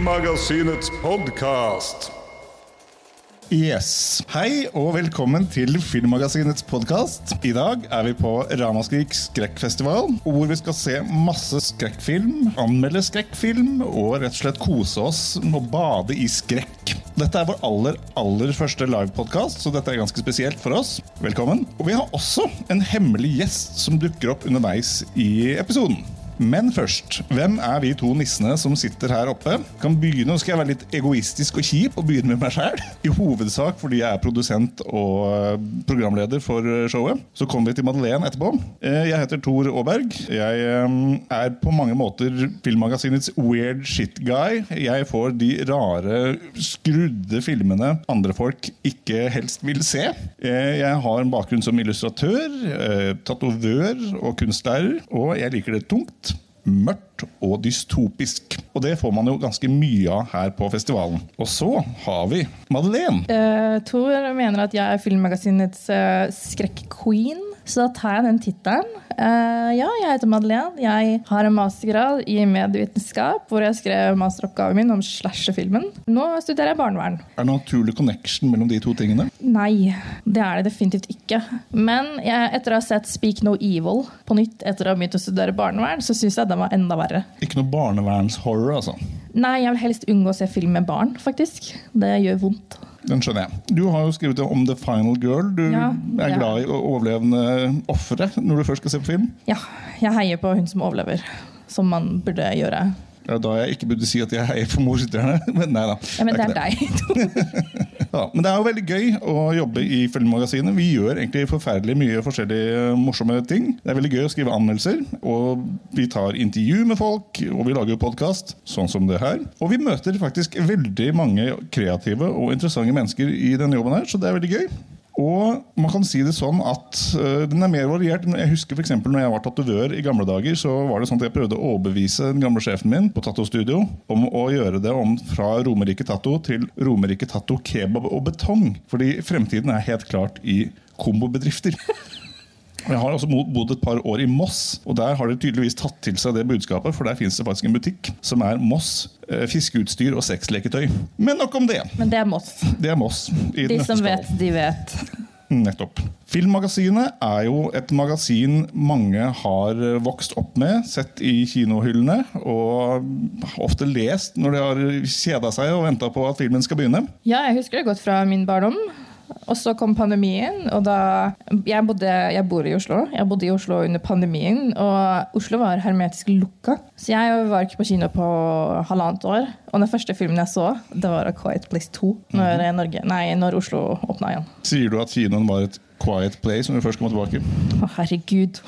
Filmmagasinets podkast. Yes. Hei og velkommen til Filmmagasinets podkast. I dag er vi på Ramaskrik skrekkfestival, hvor vi skal se masse skrekkfilm, anmelde skrekkfilm og rett og slett kose oss og bade i skrekk. Dette er vår aller aller første livepodkast, så dette er ganske spesielt for oss. Velkommen. Og vi har også en hemmelig gjest som dukker opp underveis i episoden. Men først, hvem er vi to nissene som sitter her oppe? Kan begynne, skal jeg være litt egoistisk og kjip og begynne med meg sjæl. I hovedsak fordi jeg er produsent og eh, programleder for showet. Så kommer vi til Madeleine etterpå. Eh, Jeg heter Tor Aaberg. Jeg eh, er på mange måter Filmmagasinets weird shit guy. Jeg får de rare, skrudde filmene andre folk ikke helst vil se. Eh, Jeg har en bakgrunn som illustratør, eh, tatovør og kunstlærer, og jeg liker det tungt mørkt og dystopisk. Og det får man jo ganske mye av her på festivalen. Og så har vi Madeleine. Uh, Tor mener at jeg er filmmagasinets uh, skrekk-queen, så da tar jeg den tittelen. Uh, ja, jeg heter Madeleine. Jeg har en mastergrad i medievitenskap, hvor jeg skrev masteroppgaven min om slasherfilmen. Nå studerer jeg barnevern. Er det noen naturlig connection mellom de to tingene? Nei, det er det definitivt ikke. Men jeg, etter å ha sett Speak No Evil på nytt etter å ha begynt å studere barnevern, så syns jeg den var enda verre. Ikke noe barnevernshorror, altså. Nei, jeg vil helst unngå å se film med barn, faktisk. Det gjør vondt. Den skjønner jeg. Du har jo skrevet om The Final Girl. Du Ja, er glad i overlevende ofre når du først skal se på film. Ja, jeg heier på hun som overlever, som man burde gjøre. Det er da jeg ikke burde si at jeg heier på morderne. Men nei da. Ja, men det ikke er deg. Ja, men det er jo veldig gøy å jobbe i Filmmagasinet. Vi gjør egentlig forferdelig mye forskjellige morsomme ting. Det er veldig gøy å skrive anmeldelser, og vi tar intervju med folk, og vi lager podkast, sånn som det her. Og vi møter faktisk veldig mange kreative og interessante mennesker i denne jobben her, så det er veldig gøy. Og man kan si det sånn at uh, den er mer variert. Jeg husker for eksempel når jeg var tatovør i gamle dager, så var det sånn at jeg prøvde å overbevise den gamle sjefen min på Tattostudio om å gjøre det om fra Romerike Tatto til Romerike Tatto kebab og betong. Fordi fremtiden er helt klart i kombobedrifter. Jeg har også bodd et par år i Moss, og der har de tydeligvis tatt til seg det budskapet, for der finnes det faktisk en butikk som er Moss fiskeutstyr og sexleketøy. Men nok om det. Men det er Moss. Det er Moss. De som vet, de vet. Nettopp. Filmmagasinet er jo et magasin mange har vokst opp med, sett i kinohyllene, og ofte lest når de har kjeda seg og venta på at filmen skal begynne. Ja, jeg husker det godt fra min barndom. Og så kom pandemien, og da jeg, bodde, jeg bor i Oslo. Jeg bodde i Oslo under pandemien, og Oslo var hermetisk lukka. Så jeg var ikke på kino på halvannet år. Og den første filmen jeg så, det var A Quiet Place 2. Når, Norge, nei, når Oslo åpna igjen. Sier du at kinoen var et quiet place når du først kom tilbake? Å, herregud.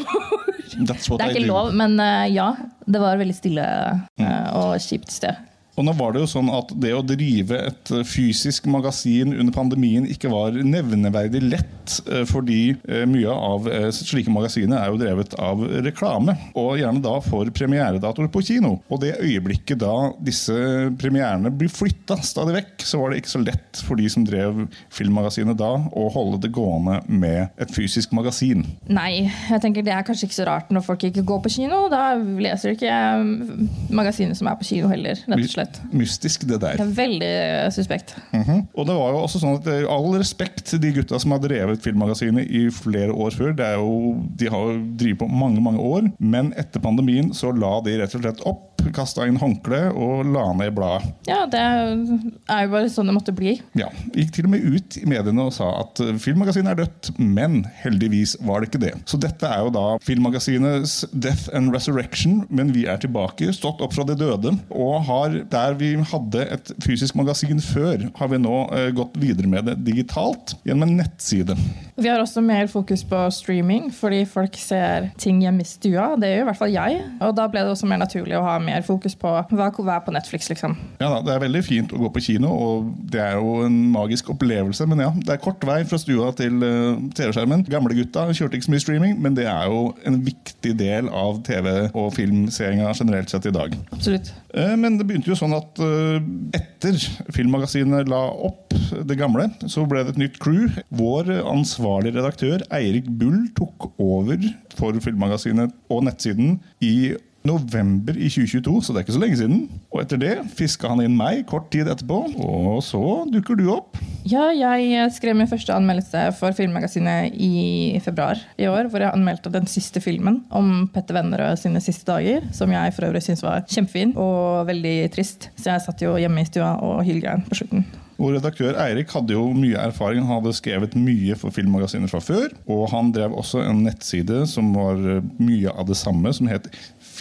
Det er ikke lov, men uh, ja. Det var veldig stille uh, og kjipt sted. Og nå var det jo sånn at det å drive et eh, fysisk magasin under pandemien ikke var nevneverdig lett, eh, fordi eh, mye av slike magasiner er jo drevet av reklame. Og gjerne da for premieredatoer på kino. Og det øyeblikket da disse premierene blir flytta stadig vekk, så var det ikke så lett for de som drev filmmagasinet da, å holde det gående med et fysisk magasin. Nei, jeg tenker det er kanskje ikke så rart når folk ikke går på kino. Da leser de ikke magasinet som er på kino heller, rett og slett. Mystisk, det der. Det er veldig suspekt. suspekt. -hmm. Og det var jo også sånn at eh, All respekt til de gutta som har drevet Filmmagasinet i flere år før. Det er jo, de har jo drevet på mange mange år, men etter pandemien så la de rett og slett opp. Kasta inn håndkle og la ned bladet. Ja, det er jo bare sånn det måtte bli. Ja, Gikk til og med ut i mediene og sa at eh, Filmmagasinet er dødt, men heldigvis var det ikke det. Så dette er jo da Filmmagasinets Death and Resurrection, men vi er tilbake, stått opp fra de døde, og har der vi hadde et fysisk magasin før, har vi nå eh, gått videre med det digitalt gjennom en nettside. Vi har også mer fokus på streaming, fordi folk ser ting hjemme i stua. Det gjør i hvert fall jeg. Og da ble det også mer naturlig å ha mer fokus på hva hva er på Netflix, liksom. Ja da, Det er veldig fint å gå på kino, og det er jo en magisk opplevelse. Men ja, det er kort vei fra stua til eh, TV-skjermen. Gamlegutta kjørte ikke så mye streaming, men det er jo en viktig del av TV- og filmseeringa generelt sett i dag. Absolutt. Eh, Men det begynte jo sånn at eh, etter Filmmagasinet la opp det gamle, så ble det et nytt crew. Vår ansvarlige redaktør Eirik Bull tok over for Filmmagasinet og nettsiden i november i 2022, så det er ikke så lenge siden. Og etter det fiska han inn meg kort tid etterpå, og så dukker du opp. Ja, jeg skrev min første anmeldelse for Filmmagasinet i februar i år, hvor jeg anmeldte den siste filmen om Petter Vennerød sine siste dager, som jeg for øvrig syns var kjempefin og veldig trist. Så jeg satt jo hjemme i stua og hylgrein på slutten. Vår redaktør Eirik hadde jo mye erfaring. Han hadde skrevet mye for filmmagasinet fra før. Og han drev også en nettside som var mye av det samme, som het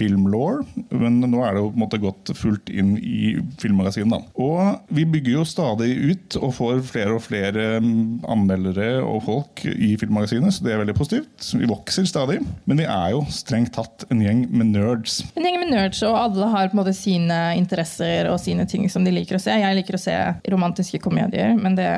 Filmlaw, men nå er det jo på en måte gått fullt inn i filmmagasinet. da. Og vi bygger jo stadig ut og får flere og flere mm, anmeldere og folk i filmmagasinet, så det er veldig positivt. Vi vokser stadig, men vi er jo strengt tatt en gjeng med nerds. En gjeng med nerds, og alle har på en måte sine interesser og sine ting som de liker å se. Jeg liker å se romantiske komedier, men det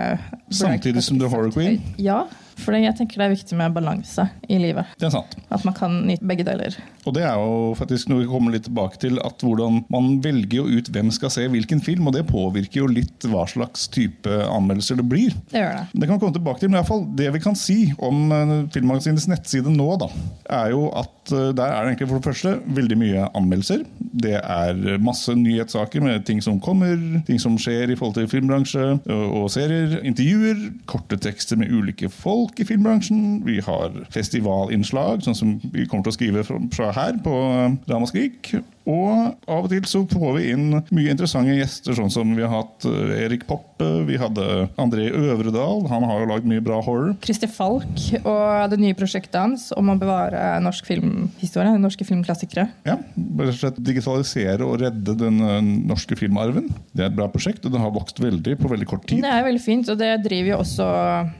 Samtidig som du er horror queen? Ja, for jeg tenker det er viktig med balanse i livet. Det er sant. At man kan nyte begge deler. Og det er jo faktisk noe vi kommer litt tilbake til, at hvordan man velger jo ut hvem skal se hvilken film, og det påvirker jo litt hva slags type anmeldelser det blir. Det gjør det. Det kan vi komme tilbake til, men i hvert fall det vi kan si om eh, Filmmagasinets nettside nå, da, er jo at eh, der er det egentlig for det første veldig mye anmeldelser. Det er masse nyhetssaker med ting som kommer, ting som skjer i forhold til filmbransje og serier, intervjuer, korte tekster med ulike folk i filmbransjen. Vi har festivalinnslag, sånn som vi kommer til å skrive fra, her på Ramaskrik. Og av og til så får vi inn mye interessante gjester, sånn som vi har hatt eh, Erik Poppe, vi hadde André Øvredal, han har jo lagd mye bra horror. Christer Falk og det nye prosjektet hans om å bevare norsk filmhistorie, norske filmklassikere. Ja, rett og slett digitalisere og redde den eh, norske filmarven. Det er et bra prosjekt, og det har vokst veldig på veldig kort tid. Det er veldig fint, og det driver jo også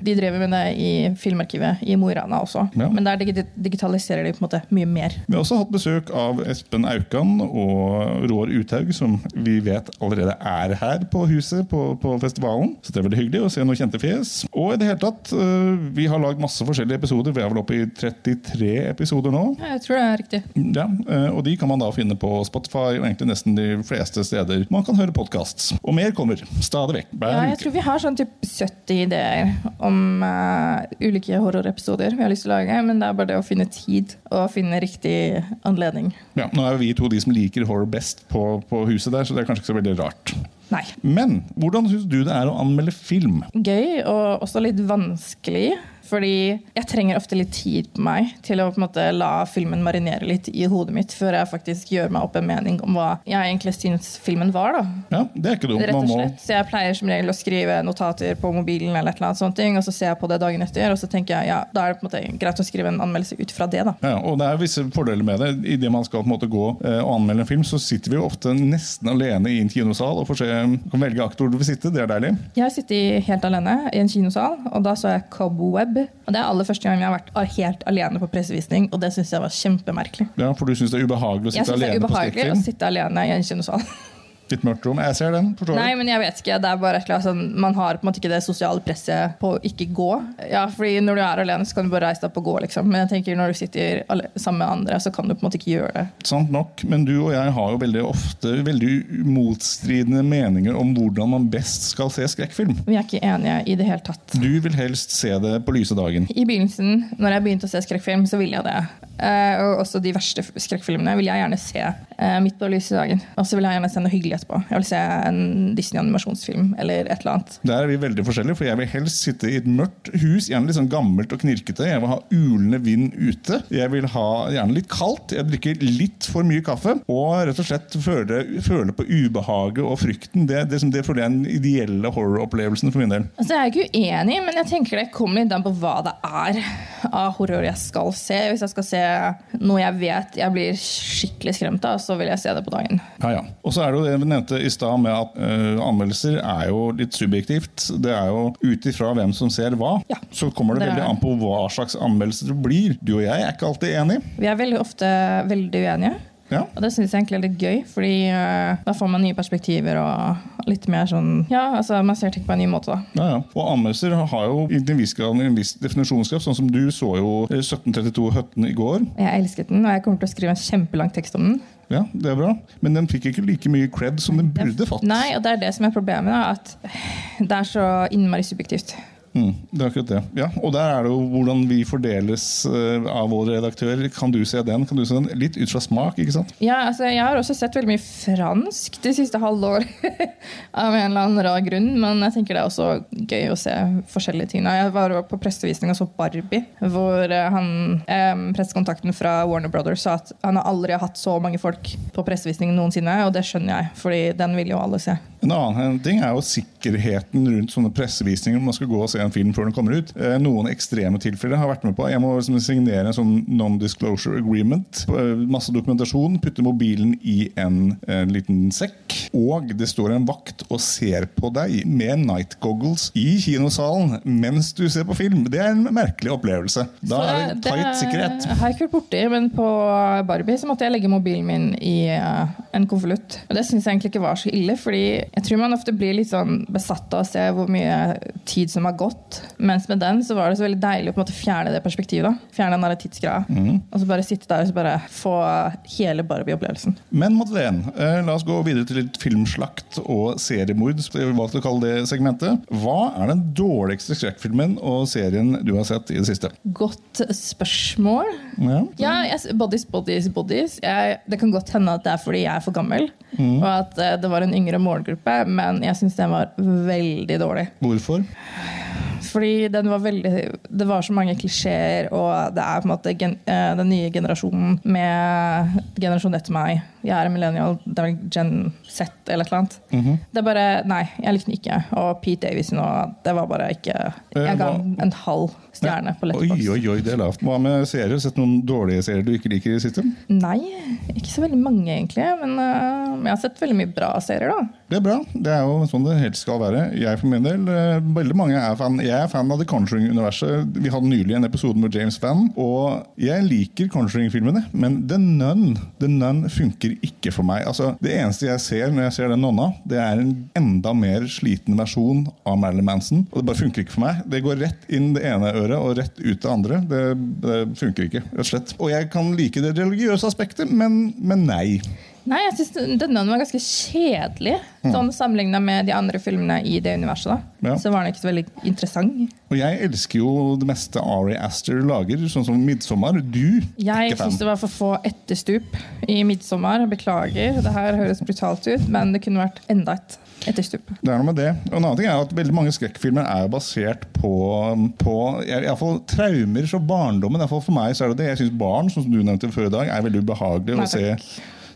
De driver med det i Filmarkivet i Mo i Rana også. Ja. Men der digi- digitaliserer de på en måte mye mer. Vi har også hatt besøk av Espen Aukan og Roar Uthaug, som vi vet allerede er her på huset på, på festivalen. Så det er veldig hyggelig å se noen kjente fjes. Og i det hele tatt, øh, vi har lagd masse forskjellige episoder. Vi er vel oppe i 33 episoder nå. Ja, Jeg tror det er riktig. Ja, øh, Og de kan man da finne på Spotify og egentlig nesten de fleste steder man kan høre podkast. Og mer kommer stadig vekk. hver Ja, jeg uke. tror vi har sånn typ 70 ideer om uh, ulike horrorepisoder vi har lyst til å lage, men det er bare det å finne tid og finne riktig anledning. Ja, nå er vi to de som liker horror best på, på huset der, så det er kanskje ikke så veldig rart. Nei. Men hvordan syns du det er å anmelde film? Gøy og også litt vanskelig. Fordi jeg trenger ofte litt tid på meg til å på en måte la filmen marinere litt i hodet mitt før jeg faktisk gjør meg opp en mening om hva jeg egentlig syns filmen var. da. Ja, Det er ikke dumt. Rett og slett. Så jeg pleier som regel å skrive notater på mobilen, eller et eller annet sånt, ting, og så ser jeg på det dagen etter, og så tenker jeg ja, da er det på en måte greit å skrive en anmeldelse ut fra det. da. ja, og det er visse fordeler med det. Idet man skal på en måte gå eh, og anmelde en film, så sitter vi jo ofte nesten alene i en kinosal og får se, kan velge aktor du vil sitte. Det er deilig. Jeg har sittet helt alene i en kinosal, og da så jeg Cobweb. Og det er aller første gang jeg har vært helt alene på pressevisning, og det syns jeg var kjempemerkelig. Ja, For du syns det er ubehagelig å sitte alene på skrekkfilm? Jeg syns det er ubehagelig å sitte alene i en kinosal. Litt mørkt rom. Jeg ser den. forstår Nei, men jeg vet ikke. Det er bare et eller annet sånn, Man har på en måte ikke det sosiale presset på å ikke gå. Ja, fordi Når du er alene, så kan du bare reise deg opp og gå. liksom. Men jeg tenker når du sitter sammen med andre, så kan du på en måte ikke gjøre det. Sant nok, men du og jeg har jo veldig ofte veldig motstridende meninger om hvordan man best skal se skrekkfilm. Vi er ikke enige i det hele tatt. Du vil helst se det på lyse dagen. I begynnelsen, når jeg begynte å se skrekkfilm, så ville jeg det. Eh, og også de verste skrekkfilmene vil jeg gjerne se eh, midt på lyse dagen. Og så vil jeg gjerne se noe hyggelig etterpå. Jeg vil se en Disney-animasjonsfilm eller et eller annet. Der er vi veldig forskjellige, for jeg vil helst sitte i et mørkt hus, gjerne litt sånn gammelt og knirkete. Jeg vil ha ulende vind ute. Jeg vil ha gjerne litt kaldt. Jeg drikker litt for mye kaffe. Og rett og slett føle, føle på ubehaget og frykten. Det, det, som- det føler jeg er den ideelle horroropplevelsen for min del. Altså, jeg er ikke uenig, men jeg tenker det kommer litt an på hva det er av horror jeg skal se. Hvis jeg skal se noe jeg vet jeg blir skikkelig skremt av, så vil jeg se det på dagen. Ja, ja. Og så er det jo det vi nevnte i stad med at uh, anmeldelser er jo litt subjektivt. Det er jo ut ifra hvem som ser hva. Ja. Så kommer det, Det veldig an på hva slags anmeldelser det blir. Du og jeg er ikke alltid enige. Vi er veldig ofte veldig uenige. Ja. Og det syns jeg egentlig er litt gøy, fordi uh, da får man nye perspektiver og litt mer sånn Ja, altså man ser ting på en ny måte, da. Ja, ja. Og anmeldelser har jo en viss grad en viss definisjonskraft. Sånn som du så jo eh, 1732 Høtten i går. Jeg elsket den, og jeg kommer til å skrive en kjempelang tekst om den. Ja, det er bra. Men den fikk ikke like mye cred som den burde fått. Nei, og det er det som er problemet. Da, at det er så innmari subjektivt. Mm, det er akkurat det. Ja, og der er det jo hvordan vi fordeles eh, av vår redaktør. Kan du se den? Kan du se den? Litt ut fra smak, ikke sant? Ja, altså Jeg har også sett veldig mye fransk det siste halvår. av en eller annen rar grunn. Men jeg tenker det er også gøy å se forskjellige ting. Jeg var på pressevisning og så Barbie, hvor eh, han, eh, pressekontakten fra Warner Brothers sa at han har aldri hatt så mange folk på pressevisning noensinne. Og det skjønner jeg, fordi den vil jo alle se. En annen ting er jo sikkerheten rundt sånne pressevisninger om man skal gå og se en film før den kommer ut. Eh, Noen ekstreme tilfeller har vært med på. Jeg må liksom signere en sånn non-disclosure agreement. Eh, Masse dokumentasjon. Putte mobilen i en, en liten sekk. Og det står en vakt og ser på deg med night goggles i kinosalen mens du ser på film. Det er en merkelig opplevelse. Da Så er det tight sikkerhet. Jeg har ikke vært borti, men på Barbie så måtte jeg legge mobilen min i eh, en konvolutt. Det syns jeg egentlig ikke var så ille, fordi jeg tror man ofte blir litt sånn besatt av å se hvor mye tid som har gått. Mens med den så var det så veldig deilig å på en måte fjerne det perspektivet. da. Fjerne den tidsgreia. Mm. Og så bare sitte der og så bare få hele Barbie-opplevelsen. Men Madeleine, eh, la oss gå videre til litt filmslakt og seriemord. Hva Jeg du å kalle det segmentet. Hva er den dårligste skrekkfilmen og serien du har sett i det siste? Godt spørsmål. Ja. Ja, yes, bodies, bodies, bodies. Jeg, det kan godt hende at det er fordi jeg er for gammel. Og at eh, det var en yngre målgruppe, men jeg syns den var veldig dårlig. Hvorfor? Fordi den var veldig Det var så mange klisjeer, og det er på en måte gen, eh, den nye generasjonen med generasjon etter meg. Jeg er en millennial, det er Gen Z eller et eller annet. Mhm. Det er bare Nei, jeg likte den ikke. Og Pete Davison og Det var bare ikke Jeg ga en halv stjerne på Oi, oi, oi, det er lavt. Hva med serier? Sett noen dårlige serier du ikke liker i det? Nei, ikke så veldig mange, egentlig. Men uh, jeg har sett veldig mye bra serier, da. Det er bra. Det er jo sånn det helst skal være. Jeg for min del, uh, veldig mange er fan. Jeg er fan av The Conjuring-universet. Vi hadde nylig en episode med James Fan, og jeg liker Conjuring-filmene, men The Nun The Nun funker ikke for meg. Altså, det eneste jeg ser når jeg ser den nonna, det er en enda mer sliten versjon av Marilyn Manson. Og det bare funker ikke for meg. Det går rett inn det ene øret og rett ut det andre. Det, det funker ikke, rett og slett. Og jeg kan like det religiøse aspektet, men, men nei. Nei, jeg synes denne var ganske kjedelig. Sånn Sammenligna med de andre filmene i det universet. da. Ja. Så var den ikke så veldig interessant. Og jeg elsker jo det meste Ari Aster lager, sånn som 'Midtsommer'. Du Jeg syns det var for få etterstup i 'Midtsommer'. Beklager, det her høres brutalt ut, men det kunne vært enda et etterstup. Det er noe med det. Og en annen ting er at Veldig mange skrekkfilmer er basert på, på fall traumer fra barndommen. I hvert fall for meg så er det det. Jeg syns barn som du nevnte før i dag, er veldig ubehagelig Nei, å se.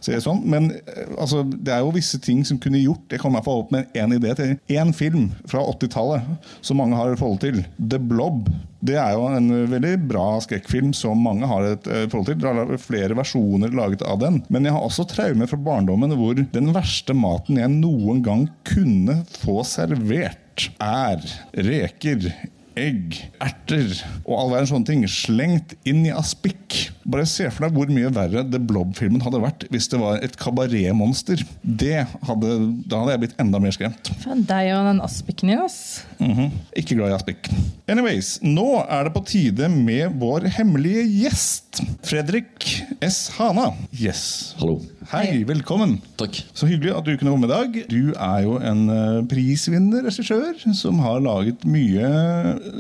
Se sånn. Men eh, altså, det er jo visse ting som kunne gjort Jeg kom i hvert fall opp med én idé til én film fra 80-tallet som mange har forhold til. The Blob. Det er jo en veldig bra skrekkfilm som mange har et eh, forhold til. Det er flere versjoner laget av den. Men jeg har også traumer fra barndommen hvor den verste maten jeg noen gang kunne få servert, er reker. Egg, erter og all verdens sånne ting slengt inn i aspikk. Bare se for deg hvor mye verre The Blob-filmen hadde vært hvis det var et kabaretmonster. Da hadde jeg blitt enda mer skremt. Faen, deg og den aspikken din, ass. Mhm. Ikke glad i aspik. Anyways, nå er det på tide med vår hemmelige gjest. Fredrik S. Hana. Yes. Hallo. Hei, velkommen. Takk. Så hyggelig at du kunne komme i dag. Du er jo en eh, prisvinner regissør som har laget mye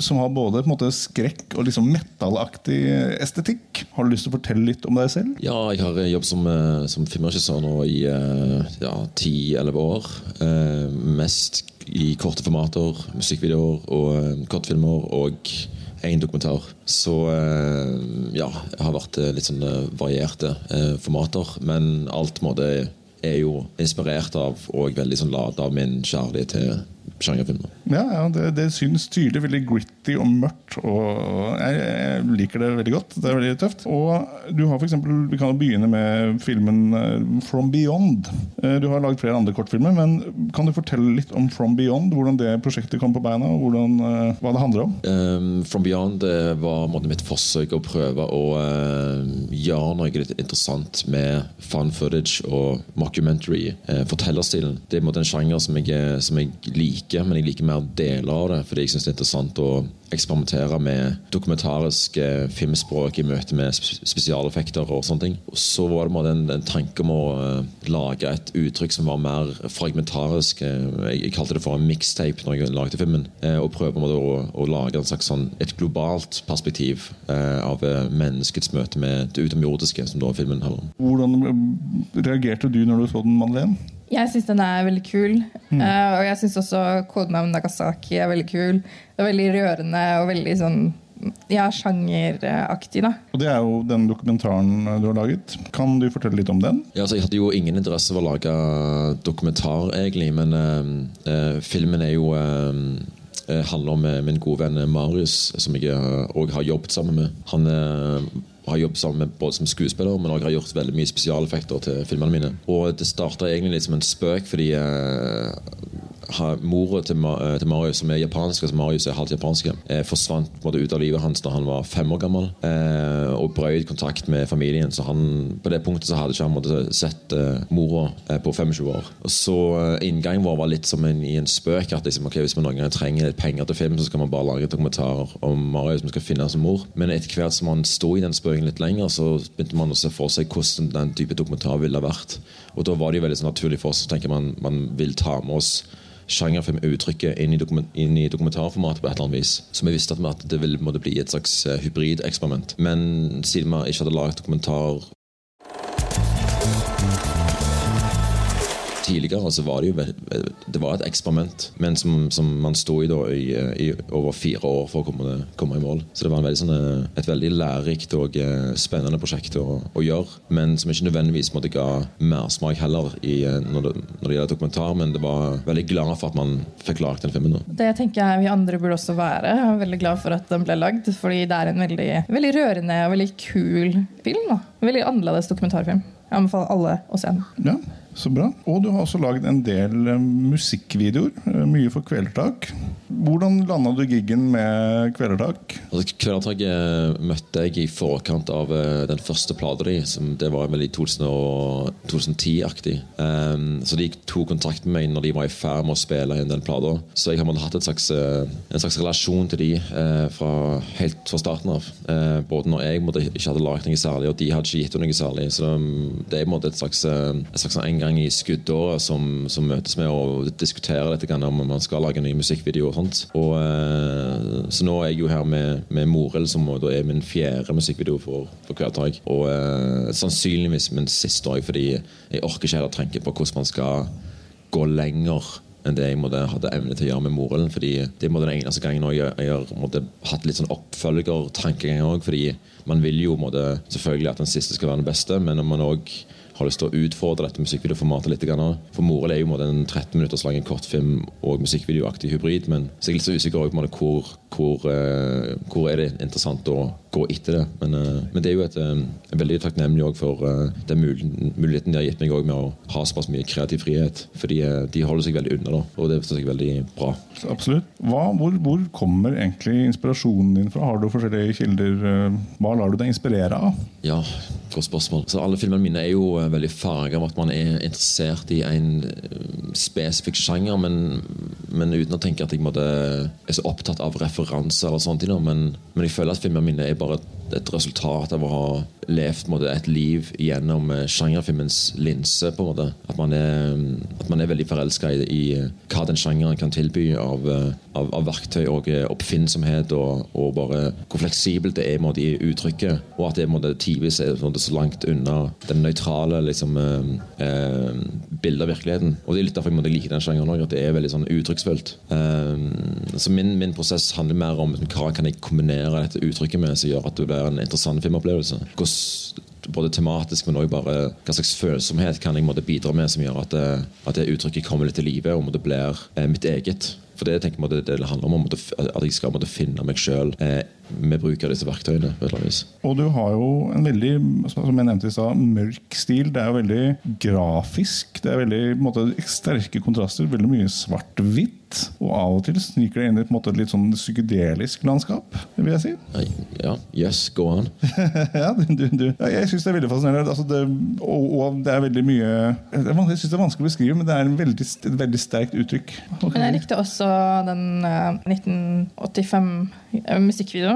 som har både på en måte skrekk og liksom metallaktig estetikk. Har du lyst til å fortelle litt om deg selv? Ja, jeg har eh, jobbet som, eh, som filmregissør nå i eh, ja, 10-11 år. Mest i korte formater, musikkvideoer og kortfilmer og én dokumentar. Så ja, jeg har vært litt sånn varierte formater. Men alt måte er jo inspirert av og veldig sånn ladet av min kjærlighet til sjangerfilmer. Ja, ja det, det syns tydelig. Veldig gritty og mørkt. Og jeg, jeg liker det veldig godt. Det er veldig tøft. Og du har for eksempel, Vi kan begynne med filmen eh, From Beyond. Eh, Du har laget flere andre kortfilmer, men kan du fortelle litt om From Beyond? Hvordan det prosjektet kom på beina, og hvordan, eh, hva det handler om? Um, From Beyond var måte, mitt forsøk å prøve å uh, gjøre noe litt interessant med fun footage og mockumentary. uh, fortellerstilen. Det er en måte en sjanger som jeg, som jeg liker liker, men jeg liker mer deler av det. Fordi jeg syns det er interessant å eksperimentere med dokumentarisk eh, filmspråk i møte med spesialeffekter og sånne ting. Så var det en, en tanke om å uh, lage et uttrykk som var mer fragmentarisk. Jeg, jeg kalte det for en mixtape når jeg lagde filmen. Uh, og prøve å, å, lage slags, sånn, et globalt perspektiv av menneskets møte med det utomjordiske, som da filmen handler om. Hvordan reagerte du når du så den, Madeleine? Jeg syns den er veldig kul. Mm. Uh, og jeg syns også kodenavn Nagasaki er veldig kul. Det er veldig rørende og veldig sånn ja, sjangeraktig. da. Og Det er jo den dokumentaren du har laget. Kan du fortelle litt om den? Ja, altså, jeg hadde jo ingen interesse av å lage dokumentar, egentlig. Men uh, uh, filmen er jo handler om min gode venn Marius, som jeg òg har jobbet sammen med. Han har jobbet sammen med både som skuespiller, men også har gjort veldig mye spesialeffekter til filmene mine. Og det starta egentlig litt som en spøk, fordi eh, Mora til, eh, til, Marius, som er japansk, altså Marius er halvt japansk, eh, forsvant på ut av livet hans da han var fem år gammel. Eh, og brøt kontakt med familien. Så han, på det punktet så hadde ikke han måtte, sett eh, mora eh, på 25 år. Og så eh, Inngangen vår var litt som en, i en spøk. at liksom, okay, Hvis man noen gang trenger litt penger til film, så skal man bare lage dokumentarer om Marius som skal finne som mor. Men etter hvert som han sto i den spøken litt lenger, så begynte man å se for seg hvordan den type dokumentar ville ha vært. Og da var det jo veldig så naturlig for oss å tenke man, man vil ta med oss sjangerfilmuttrykket inn, inn, i dokumentarformatet på et eller annet vis. Så vi visste at det ville måtte bli et slags eh, hybrideksperiment. Men siden vi ikke hadde laget dokumentar tidligere så var det jo det var et eksperiment, men som, som man sto i da i, i, over fire år for å komme, komme i mål. Så det var veldig, sånn, eh, et veldig lærerikt og eh, spennende prosjekt å, å, gjøre. Men som ikke nødvendigvis måtte ga mersmak heller i, eh, når, det, når, det, gjelder dokumentar. Men det var veldig glad for at man fikk laget den filmen. Da. Det tenker jeg vi andre burde også være. Jeg er veldig glad for at den ble lagd. Fordi det er en veldig, veldig rørende og veldig kul film. Da. Veldig annerledes dokumentarfilm. Jeg anbefaler alle å se den. Ja. Så bra. Og du har også laget en del eh, musikkvideoer. Eh, mye for Kvelertak. Hvordan landa du giggen med Kvelertak? Altså, Kvelertak eh, møtte jeg i forkant av den første plata di. Det var vel i 2010-aktig. Um, så de tok kontakt med meg når de var i ferd med å spille inn den plata. Så jeg har hatt slags, en slags relasjon til de fra, helt fra starten av. Både når jeg måtte, ikke hadde lagd noe særlig, og de hadde ikke gitt noe særlig. Så um, det er et slags, et slags en gang i skuddåret som, som, møtes med og diskuterer dette om man skal lage en ny musikkvideo. og sånt. Og, eh, så nå er jeg jo her med, med Morel, som da er min fjerde musikkvideo for, for Hverdag. Og eh, sannsynligvis min siste òg, fordi jeg orker ikke heller tenke på hvordan man skal gå lenger enn det jeg måtte, hadde evne til å gjøre med Morild. fordi Det er den eneste gangen jeg, jeg måtte, hatt litt sånn oppfølgertankegang òg. Fordi man vil jo måtte, selvfølgelig at den siste skal være den beste, men når man òg har lyst til å utfordre dette musikkvideoformatet litt. For Morel er jo en 13 minutters lang kortfilm og musikkvideoaktig hybrid. Men så er jeg litt så usikker på hvor, hvor, uh, hvor er det interessant å gå etter det. Men, uh, men det er jo et, uh, veldig takknemlig for den muligheten de har gitt meg med å ha såpass mye kreativ frihet. Fordi de holder seg veldig unna, da, og det synes jeg er veldig bra. Absolutt. Hva, hvor, hvor, kommer egentlig inspirasjonen din fra? Har du forskjellige kilder? Hva lar du deg inspirere av? Ja, godt spørsmål. Så alle filmene mine er jo veldig farga av at man er interessert i en spesifikk sjanger, men, men uten å tenke at jeg måtte, er så opptatt av referanser. og sånt, men, men jeg føler at filmene mine er bare et resultat av å ha levd måte, et liv gjennom eh, sjangerfilmens linse. på en måte. At man er, at man er veldig forelska i, i, eh, hva den sjangeren kan tilby av, eh, av, av verktøy og oppfinnsomhet, og, og, bare hvor fleksibelt det er måte, i uttrykket. Og at det tidvis er måte, så langt unna den nøytrale liksom, eh, bildet av virkeligheten. Og Det er litt derfor jeg liker den sjangeren òg, at det er veldig sånn uttrykksfullt. Eh, så min, min, prosess handler mer om hva kan jeg kombinere dette uttrykket med som gjør at det blir en interessant filmopplevelse. Hvordan både tematisk, men også bare hva slags følsomhet kan jeg måtte bidra med som gjør at det, at det uttrykket kommer litt til live og måtte blir eh, mitt eget. For det tenker jeg det, det handler om, at jeg skal måtte finne meg sjøl eh, med bruk av disse verktøyene. på et eller annet vis. Og du har jo en veldig som jeg nevnte i sted, mørk stil. Det er jo veldig grafisk. Det er veldig på en måte, sterke kontraster. Veldig mye svart-hvitt. Og av og til sniker det inn i et måte, litt sånn psykedelisk landskap. vil jeg si. Ja, yes, go on. ja, du, du. Ja, jeg syns det er veldig fascinerende. Altså det, og, og det er veldig mye Jeg syns det er vanskelig å beskrive, men det er en veldig, et veldig sterkt uttrykk. Men jeg likte også den eh,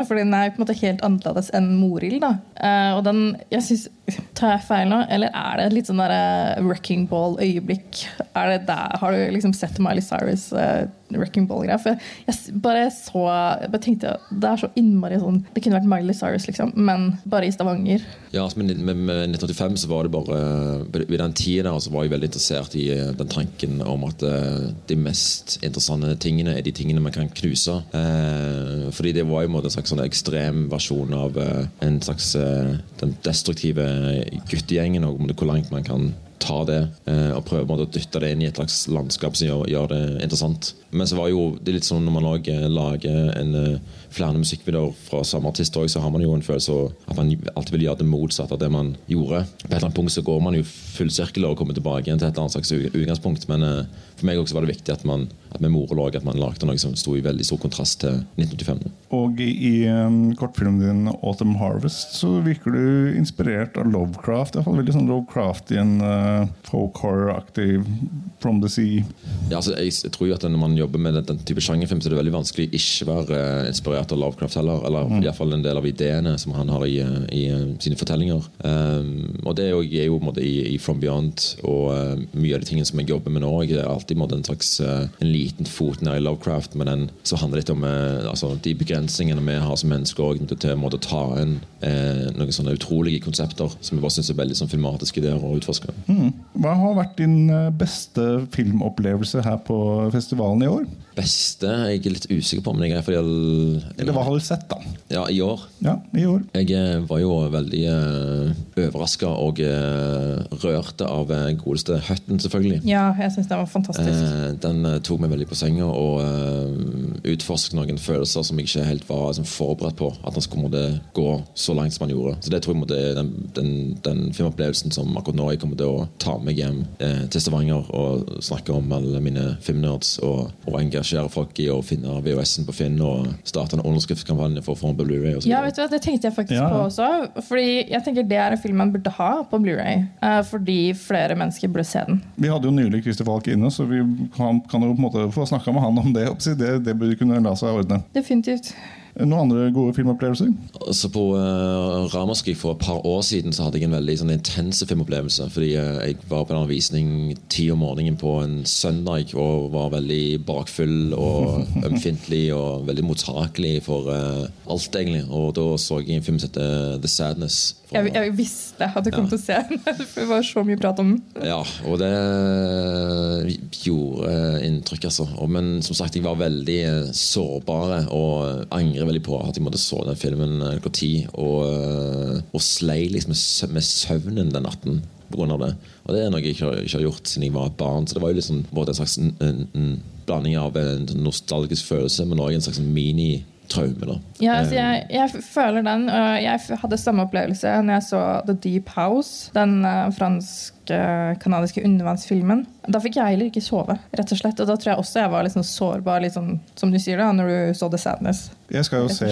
1985-musikkvideoen, for den er jo på en måte helt annerledes enn Morild. da. Eh, og den, jeg synes, Tar jeg feil nå, eller er det et litt sånn der, eh, wrecking ball-øyeblikk? Har du liksom sett Miley Cyrus uh, wrecking ball-greia? For jeg, bare så jeg bare tenkte, Det er så innmari sånn Det kunne vært Miley Cyrus, liksom, men bare i Stavanger. Ja, altså, med, med, med 1985 så var det bare Ved den tida der så var jeg veldig interessert i eh, den tanken om at eh, de mest interessante tingene er de tingene man kan knuse. Eh, fordi det var jo en slags sånn ekstrem versjon av en slags den destruktive guttegjengen, og hvor langt man kan ta det eh, og prøve å dytte det inn i et slags landskap som gjør, gjør det interessant. Men så var jo det er litt sånn når man lager, lager en, eh, flere musikkvideoer fra samme artist også, så har man jo en følelse av at man alltid vil gjøre det motsatte av det man gjorde. På et eller annet punkt så går man jo full sirkel og kommer tilbake igjen til et eller annet slags utgangspunkt. Men eh, for meg også var det viktig at man med moro lag at man lagde noe som sto i veldig stor kontrast til 1985. Og i, um, kortfilmen din 'Autumn Harvest' så virker du inspirert av Lovecraft. Iallfall veldig sånn Lovecraft i en uh, folk horror-aktig From the Sea. Ja, altså, jeg, jeg tror jo at Når man jobber med den, den type sjangerfilm, så er det veldig vanskelig ikke være uh, inspirert av Lovecraft heller. Eller i hvert fall en del av ideene som han har i, eh, i uh, sine fortellinger. Um, og det er jo, er jo måte, i, i From Beyond og mye av de tingene som jeg jobber med nå. Jeg er alltid måte, en slags en liten fot ned i Lovecraft, men den, så handler det litt om eh, altså, de begrensningene vi har som mennesker også, til å måte, ta inn eh, noen sånne utrolige konsepter som jeg bare syns er veldig sånn, filmatiske ideer å utforske. Hva har vært din uh, beste filmopplevelse her på festivalen i år? Beste jeg er litt usikker på om jeg er fordi jeg, Eller hva har du sett, da? Ja, i år. Ja, i år. Jeg eh, var jo veldig uh, overraska og uh, rørte av eh, godeste Hutton, selvfølgelig. Ja, jeg syns den var fantastisk. Uh, den eh, tok meg veldig på senga og uh, utforsket noen følelser som jeg ikke helt var liksom, forberedt på. At han skulle måtte gå så langt som han gjorde. Så det tror jeg måtte, den, den, den filmopplevelsen som akkurat nå jeg kommer til å ta meg hjem eh, til Stavanger og snakke om alle mine filmnerds og, og engasjere folk i å finne VHS-en på Finn og starte en underskriftskampanje for å få den på Blu-ray. Ja, vet du hva, Det tenkte jeg faktisk Ja, ja. på også. Fordi jeg tenker Det er en film man burde ha på Blu-ray eh, Fordi flere mennesker burde se den. Vi hadde jo nylig Christer Falk inne, så vi kan, kan jo på en måte få snakka med han om det. Det, det burde kunne la seg ordne. Definitivt. Noen andre gode filmopplevelser? Altså På uh, Ramaskrik for et par år siden så hadde jeg en veldig sånn, intense filmopplevelse. Fordi uh, jeg var på en visning ti om morgenen på en søndag og var veldig bakfull og ømfintlig og veldig mottakelig for uh, alt, egentlig. Og da så jeg en film som heter The Sadness. Fra- Jeg, jeg visste at jeg kom Ja. til å se den. Det var så mye prat om den. Ja, og det gjorde eh, inntrykk, altså. Men som sagt, jeg var veldig sårbar sårbare og angrer veldig på at jeg måtte så den filmen eh, klokka ti. Og, eh, og slei liksom med søvnen den natten på grunn av det. Og det er noe jeg ikke har, ikke har gjort siden jeg var barn. Så det var jo liksom både en slags en, en, en blanding av en nostalgisk følelse, men også en slags mini-traume. da. Ja, altså Eh, jeg, jeg føler den. Jeg hadde samme opplevelse når jeg så The Deep House. Den uh, fransk-kanadiske undervannsfilmen. Da fikk jeg heller ikke sove. rett og slett. Og da tror jeg også jeg var litt sånn sårbar, litt sånn, som du sier da, når du så The Sadness. Jeg skal jo se.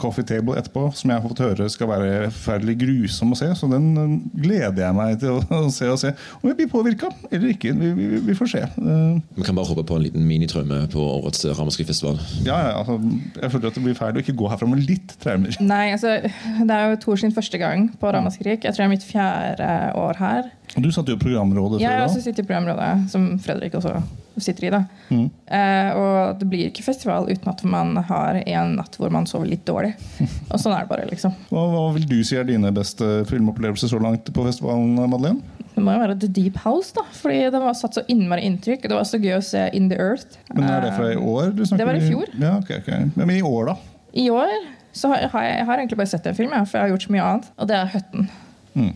Coffee Table etterpå, som jeg har fått høre skal være forferdelig grusom å se. Så den eh, gleder jeg meg til å, se. og se Om jeg blir påvirka eller ikke. Vi, vi, vi får se. Eh, Vi kan bare håpe på en liten minitraume på årets Ramaskrik-festival. ja, ja, altså, jeg føler at det blir feil å ikke gå herfra med litt traumer. Nei, altså, Det er jo Tor sin første gang på Ramaskrik. Jeg tror det er mitt fjerde år her. Og du satt jo i programrådet Jeg før også sitter i programrådet, som Fredrik også sitter i. da. Mm. Eh, og det blir ikke festival uten at man har en natt hvor man sover litt dårlig. Og sånn er det bare, liksom. Hva, hva vil du si er dine beste filmopplevelser så langt på festivalen, Madeleine? Det må jo være The Deep House, da. Fordi det var satt så innmari inntrykk. Det var så gøy å se In the Earth. Men Er det fra i Eh, år? det var i fjor. Ja, ok, ok. Men i år, da? I år så har jeg, har egentlig bare sett en film, ja, for jeg har gjort så mye annet. Og det er Høtten.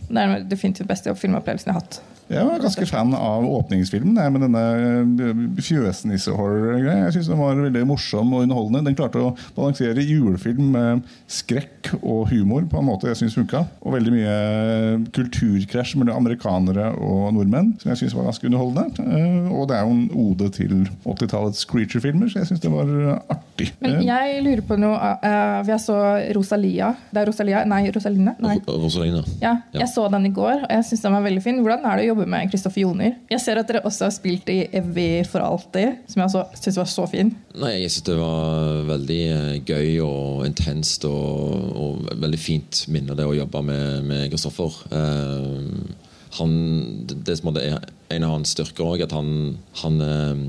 Det er definitivt den beste filmopplevelsen jeg har hatt. Jeg var ganske fan av åpningsfilmen jeg, med denne eh, fjøsnisse-horror-greia. Jeg synes Den var veldig morsom og underholdende. Den klarte å balansere julefilm med skrekk og humor på en måte jeg synes funka. Og veldig mye kulturkrasj mellom amerikanere og nordmenn som jeg synes var ganske underholdende. Eh, Og det er jo en ode til 80-tallets creature-filmer, så jeg syns det var artig. Men Eh, jeg lurer på noe Vi Jeg så Rosalia. Det er Rosalia? Nei, Rosaline? Nei. Rosaline. Ja, Ja. jeg så den i går, og jeg syns den var veldig fin. Hvordan er det å jobbe med Kristoffer Joner? Jeg ser at dere også har spilt i Evy for alltid, som jeg syns var så fin. Nei, jeg synes det var veldig eh, gøy og intenst og, og veldig fint minne det å jobbe med, med Kristoffer. Uh, han, det, det som er en av hans styrker òg, at han, han eh,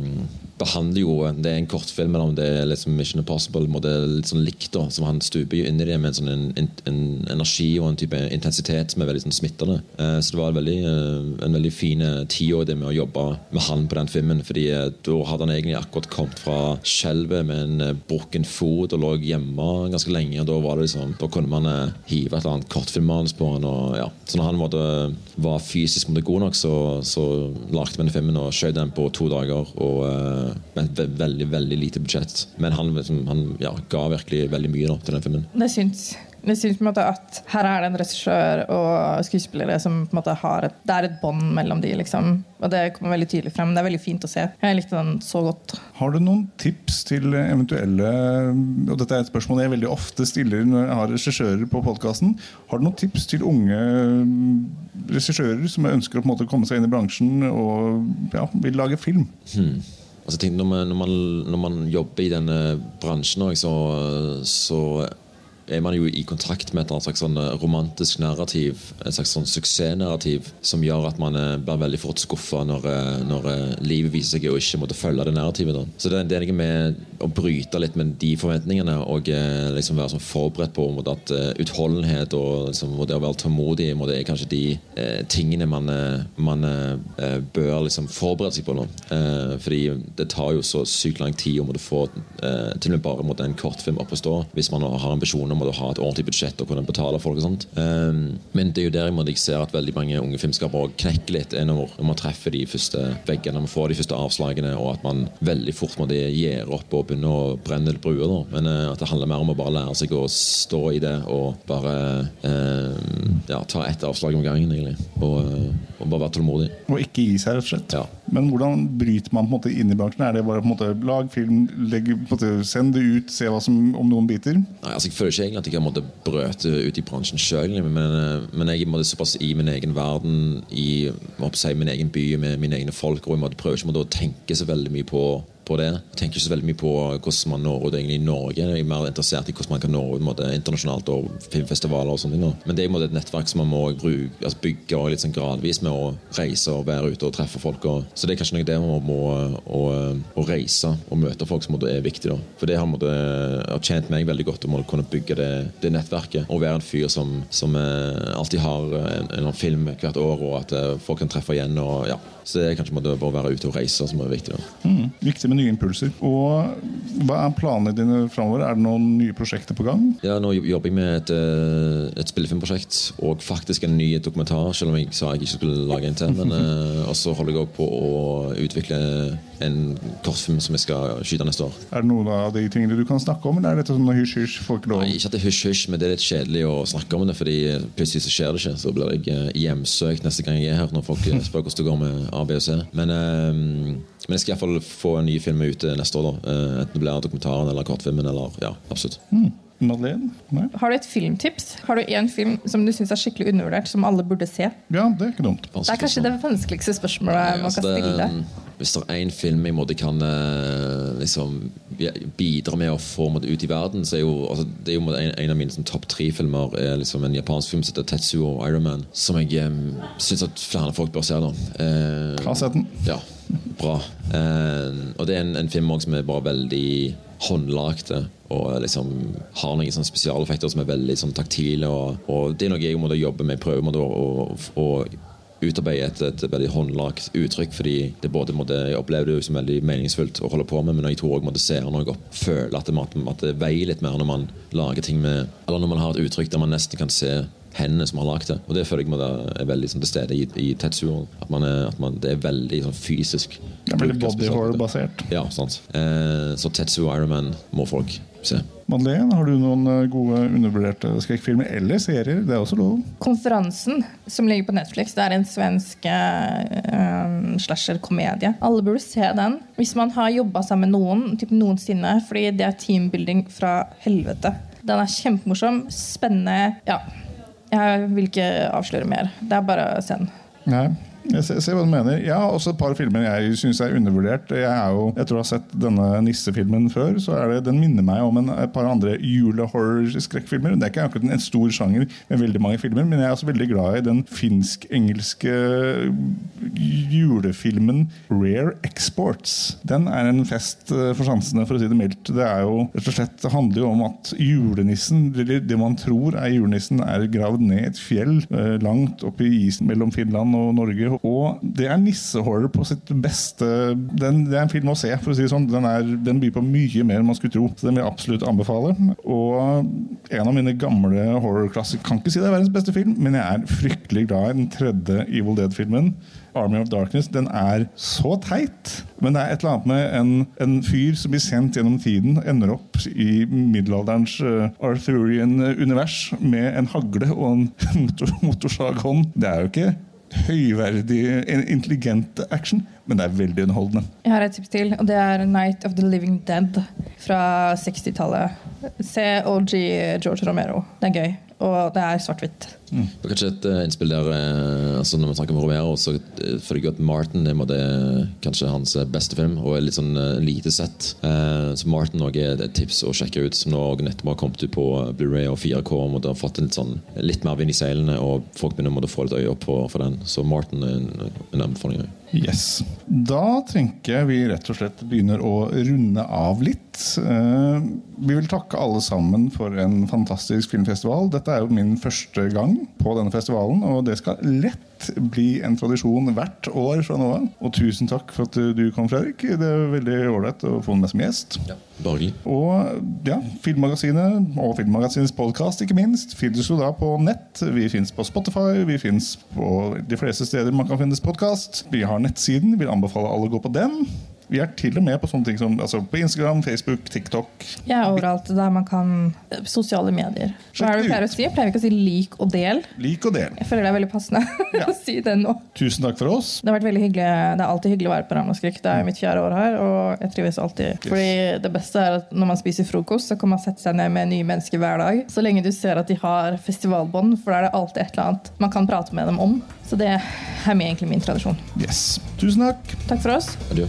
behandler jo Det er en kortfilm, om det er liksom Mission Impossible må det er litt sånn likt. da, som Han stuper jo inn i det med en sånn en, en, en energi og en type intensitet som er veldig sånn smittende. Eh, så det var en veldig, eh, en veldig fin tiår tid det med å jobbe med han på den filmen. fordi eh, da hadde han egentlig akkurat kommet fra skjelvet med en eh, brukken fot og lå hjemme ganske lenge. og Da var det liksom, da kunne man eh, hive et eller annet kortfilmmanus på han. og ja, Så når han måtte, var fysisk måtte god nok, så, så lagde vi den filmen og skjøt den på to dager. og eh, med et ve veldig veldig lite budsjett. Men han, liksom, han ja, ga virkelig veldig mye da, til den filmen. Det syns, det syns at her er det en regissør og skuespillere som på en måte har et, Det er et bånd mellom de, liksom. Og det kommer veldig tydelig frem. Det er veldig fint å se. Jeg likte den så godt. Har du noen tips til eventuelle Og dette er et spørsmål jeg veldig ofte stiller når jeg har regissører på podkasten. Har du noen tips til unge regissører som ønsker å på en måte komme seg inn i bransjen og ja, vil lage film? Altså, tenk, når, man, når, man, når man jobber i denne bransjen så, så er man jo i kontakt med et slags sånn romantisk narrativ, et slags sånn suksessnarrativ, som gjør at man eh, blir veldig fort skuffa når, eh, når eh, livet viser seg å ikke måtte følge det narrativet. Da. Så det, det er noe med å bryte litt med de forventningene og eh, liksom være sånn forberedt på måte, at eh, utholdenhet og, liksom, det å være tålmodig måte, er kanskje de eh, tingene man, eh, man eh, bør liksom, forberede seg på nå. Eh, fordi det tar jo så sykt lang tid å måtte få eh, til og med bare måtte, en kortfilm opp å stå hvis man har ambisjoner om å ha et ordentlig budsjett og kunne betale folk. og sånt. Um, men det er jo der jeg, måtte, jeg ser at veldig mange unge filmskapere knekker litt når, når man treffer de første veggene, når man får de første avslagene, og at man veldig fort må gjøre opp og begynne å brenne bruer. Men uh, at det handler mer om å bare lære seg å stå i det og bare uh, ja, ta ett avslag om gangen, egentlig. Og, uh, og bare være tålmodig. Og ikke gi seg, rett og slett. Ja. Men hvordan bryter man på en måte inn i bransjen? Er det bare på en måte lag film, legg, måte, send det ut, se som, om noen biter? Nei, altså Jeg føler ikke egentlig at jeg har måttet brøte ut i bransjen sjøl, men, eh, men jeg er såpass i min egen verden, i si, min egen by, med mine egne folk, og jeg prøver prøve ikke å tenke så veldig mye på på det. Jeg tenker ikke så veldig mye på hvordan man når ut egentlig i Norge. Jeg er mer interessert i hvordan man kan nå ut internasjonalt og filmfestivaler og sånne ting. Men det er måte, et nettverk som man må bruke, altså bygge litt sånn gradvis med å reise og være ute og treffe folk. Og, så det er kanskje noe det med å, å, å reise og møte folk som er viktig. da. For det har, måte, har tjent meg veldig godt om å kunne bygge det, det nettverket. Og være en fyr som, som eh, alltid har en, en film hvert år, og at eh, folk kan treffe igjen. og ja. Så det er kanskje måte, bare å være ute og reise som er viktig. Mm, viktig med nye impulser. Og Hva er planene dine framover? Er det noen nye prosjekter på gang? Ja, Nå jobber jeg med et, eh, et spillefilmprosjekt og faktisk en ny dokumentar, selv om jeg sa jeg ikke skulle lage en til. Men eh, også holder jeg også på å utvikle en kortfilm som jeg skal skyte neste år. Er det noen av de tingene du kan snakke om, eller er dette sånn hysj-hysj? Nei, Ikke at det er hysj-hysj, men det er litt kjedelig å snakke om det. fordi plutselig så skjer det ikke. Så blir jeg eh, hjemsøkt neste gang jeg er her, når folk spør hvordan det går med A, B og. Men, eh, men jeg skal iallfall få en ny film ute neste år. da. Eh, Enten det blir dokumentaren eller kortfilmen. eller ja, absolutt. Madeleine? Nei? Har du et filmtips? Har du en film som du syns er skikkelig undervurdert, som alle burde se? Ja, det er ikke dumt. Det er kanskje det vanskeligste spørsmålet man Altså, kan det- Hvis det er én film jeg måtte kan eh, liksom, bidra med å få måtte, ut i verden, så er jo, altså, det er jo måtte, en, en av mine sånn, topp tre-filmer er liksom en japansk film som heter Tetsuo Iron Man, som jeg um, syns at flere folk bør se. da. Uh, Har sett den. Ja, bra. Eh, og det er en, en film også som er bare veldig håndlagte og liksom har noen sånne spesialeffekter som er veldig sånn, taktile. Og, og det er noe jeg måtte jobbe med. Prøve med å, å, utarbeide et, et veldig håndlagt uttrykk. fordi det både måtte, Jeg opplever det jo som veldig meningsfullt å holde på med, men jeg tror også seerne og føle at det, at det veier litt mer når man lager ting med Eller når man har et uttrykk der man nesten kan se hendene som har lagd det. Og det føler jeg må være- er veldig sånn, til stede i, i Tetsuo. At, man er, at man, det er veldig sånn, fysisk. Det er veldig bruk av body spesialeffekter. horror-basert. Ja, sant. Eh, så Tetsuo Ironman må folk se. Madeleine, har du noen eh, gode undervurderte skrekkfilmer eller serier? Det er også lov. Konferansen, som ligger på Netflix, det er en svensk uh, slasher-komedie. Alle burde se den. Hvis man har jobba sammen med noen typ noensinne, fordi det er teambuilding fra helvete. Den er kjempemorsom, spennende. Ja. Jeg vil ikke avsløre mer. Det er bare å se. Nei. Jeg ser, ser hva du mener. Ja, også et par filmer jeg syns er undervurdert. Jeg er jo, jeg tror jeg har sett denne nissefilmen før. så det, Den minner meg om en, et par andre julehorror-skrekkfilmer. Det er ikke akkurat en stor sjanger med veldig mange filmer, men jeg er også veldig glad i den finsk-engelske julefilmen Rare Exports. Den er en fest eh, for sansene, for å si det mildt. Det er jo rett og slett, det handler jo om at julenissen, det man tror er julenissen, er gravd ned et fjell eh, langt oppe i isen mellom Finland og Norge. Og det er nissehorror på sitt beste. Den, det er en film å se, for å si det sånn. Den, er, den byr på mye mer enn man skulle tro. Så den vil jeg absolutt anbefale. Og en av mine gamle horrorklassikere Kan ikke si det er verdens beste film, men jeg er fryktelig glad i den tredje Evil Dead-filmen. Army of Darkness den er så teit, men det er et eller annet med en, en fyr som blir sendt gjennom tiden, ender opp i middelalderens uh, Arthurian-univers med en hagle og en motor, motorsaghånd. Det er jo ikke høyverdig, intelligent action, men det er veldig underholdende. Jeg har et tips til, og det er Night of the Living Dead fra 60-tallet. Se OG George Romero. Det er gøy. Og det er svart-hvitt. er kanskje et eh, innspill der eh, altså Når vi snakker om Romero, så eh, føler jeg at Martin er måte, kanskje hans beste film, og er litt sånn lite sett. Eh, så Martin også er et tips å sjekke ut, som nå nettopp har kommet ut på Blu-ray og 4K. og har ha fått en litt, sånn, litt mer vind i seilene, og folk begynner å få litt øye opp for, for den. Så Martin er en, en anbefaling. Yes. Da tenker jeg vi rett og slett begynner å runde av litt. Eh, vi vil takke alle sammen for en fantastisk filmfestival. Dette er jo min første gang på denne festivalen, og det skal lett bli en tradisjon hvert år fra nå av. Og tusen takk for at du kom, Fredrik. Det er veldig ålreit å få deg med som gjest. Bare hyggelig. Og ja, Filmmagasinet og Filmmagasinets podkast ikke minst finnes jo da på nett. Vi finnes på Spotify, vi finnes på de fleste steder man kan finnes podkast. Vi har nettsiden, vil anbefale alle å gå på den. Vi er til og med på sånne ting som altså på Instagram, Facebook, TikTok. Er overalt der man kan Sosiale medier. Hva er det du pleier å si? Pleier ikke å si lik og del. Lik og del. Jeg føler det er veldig passende Ja. å si det nå. Tusen takk for oss. Det har vært veldig hyggelig. Det er alltid hyggelig å være på Ramaskrik. Det er mitt fjerde år her, og jeg trives alltid. Fordi det beste er at når man spiser frokost, så kan man sette seg ned med nye mennesker hver dag. Så lenge du ser at de har festivalbånd, for da er det alltid et eller annet man kan prate med dem om. Så det er egentlig min tradisjon. Yes. Tusen takk. Takk for oss. Adjø.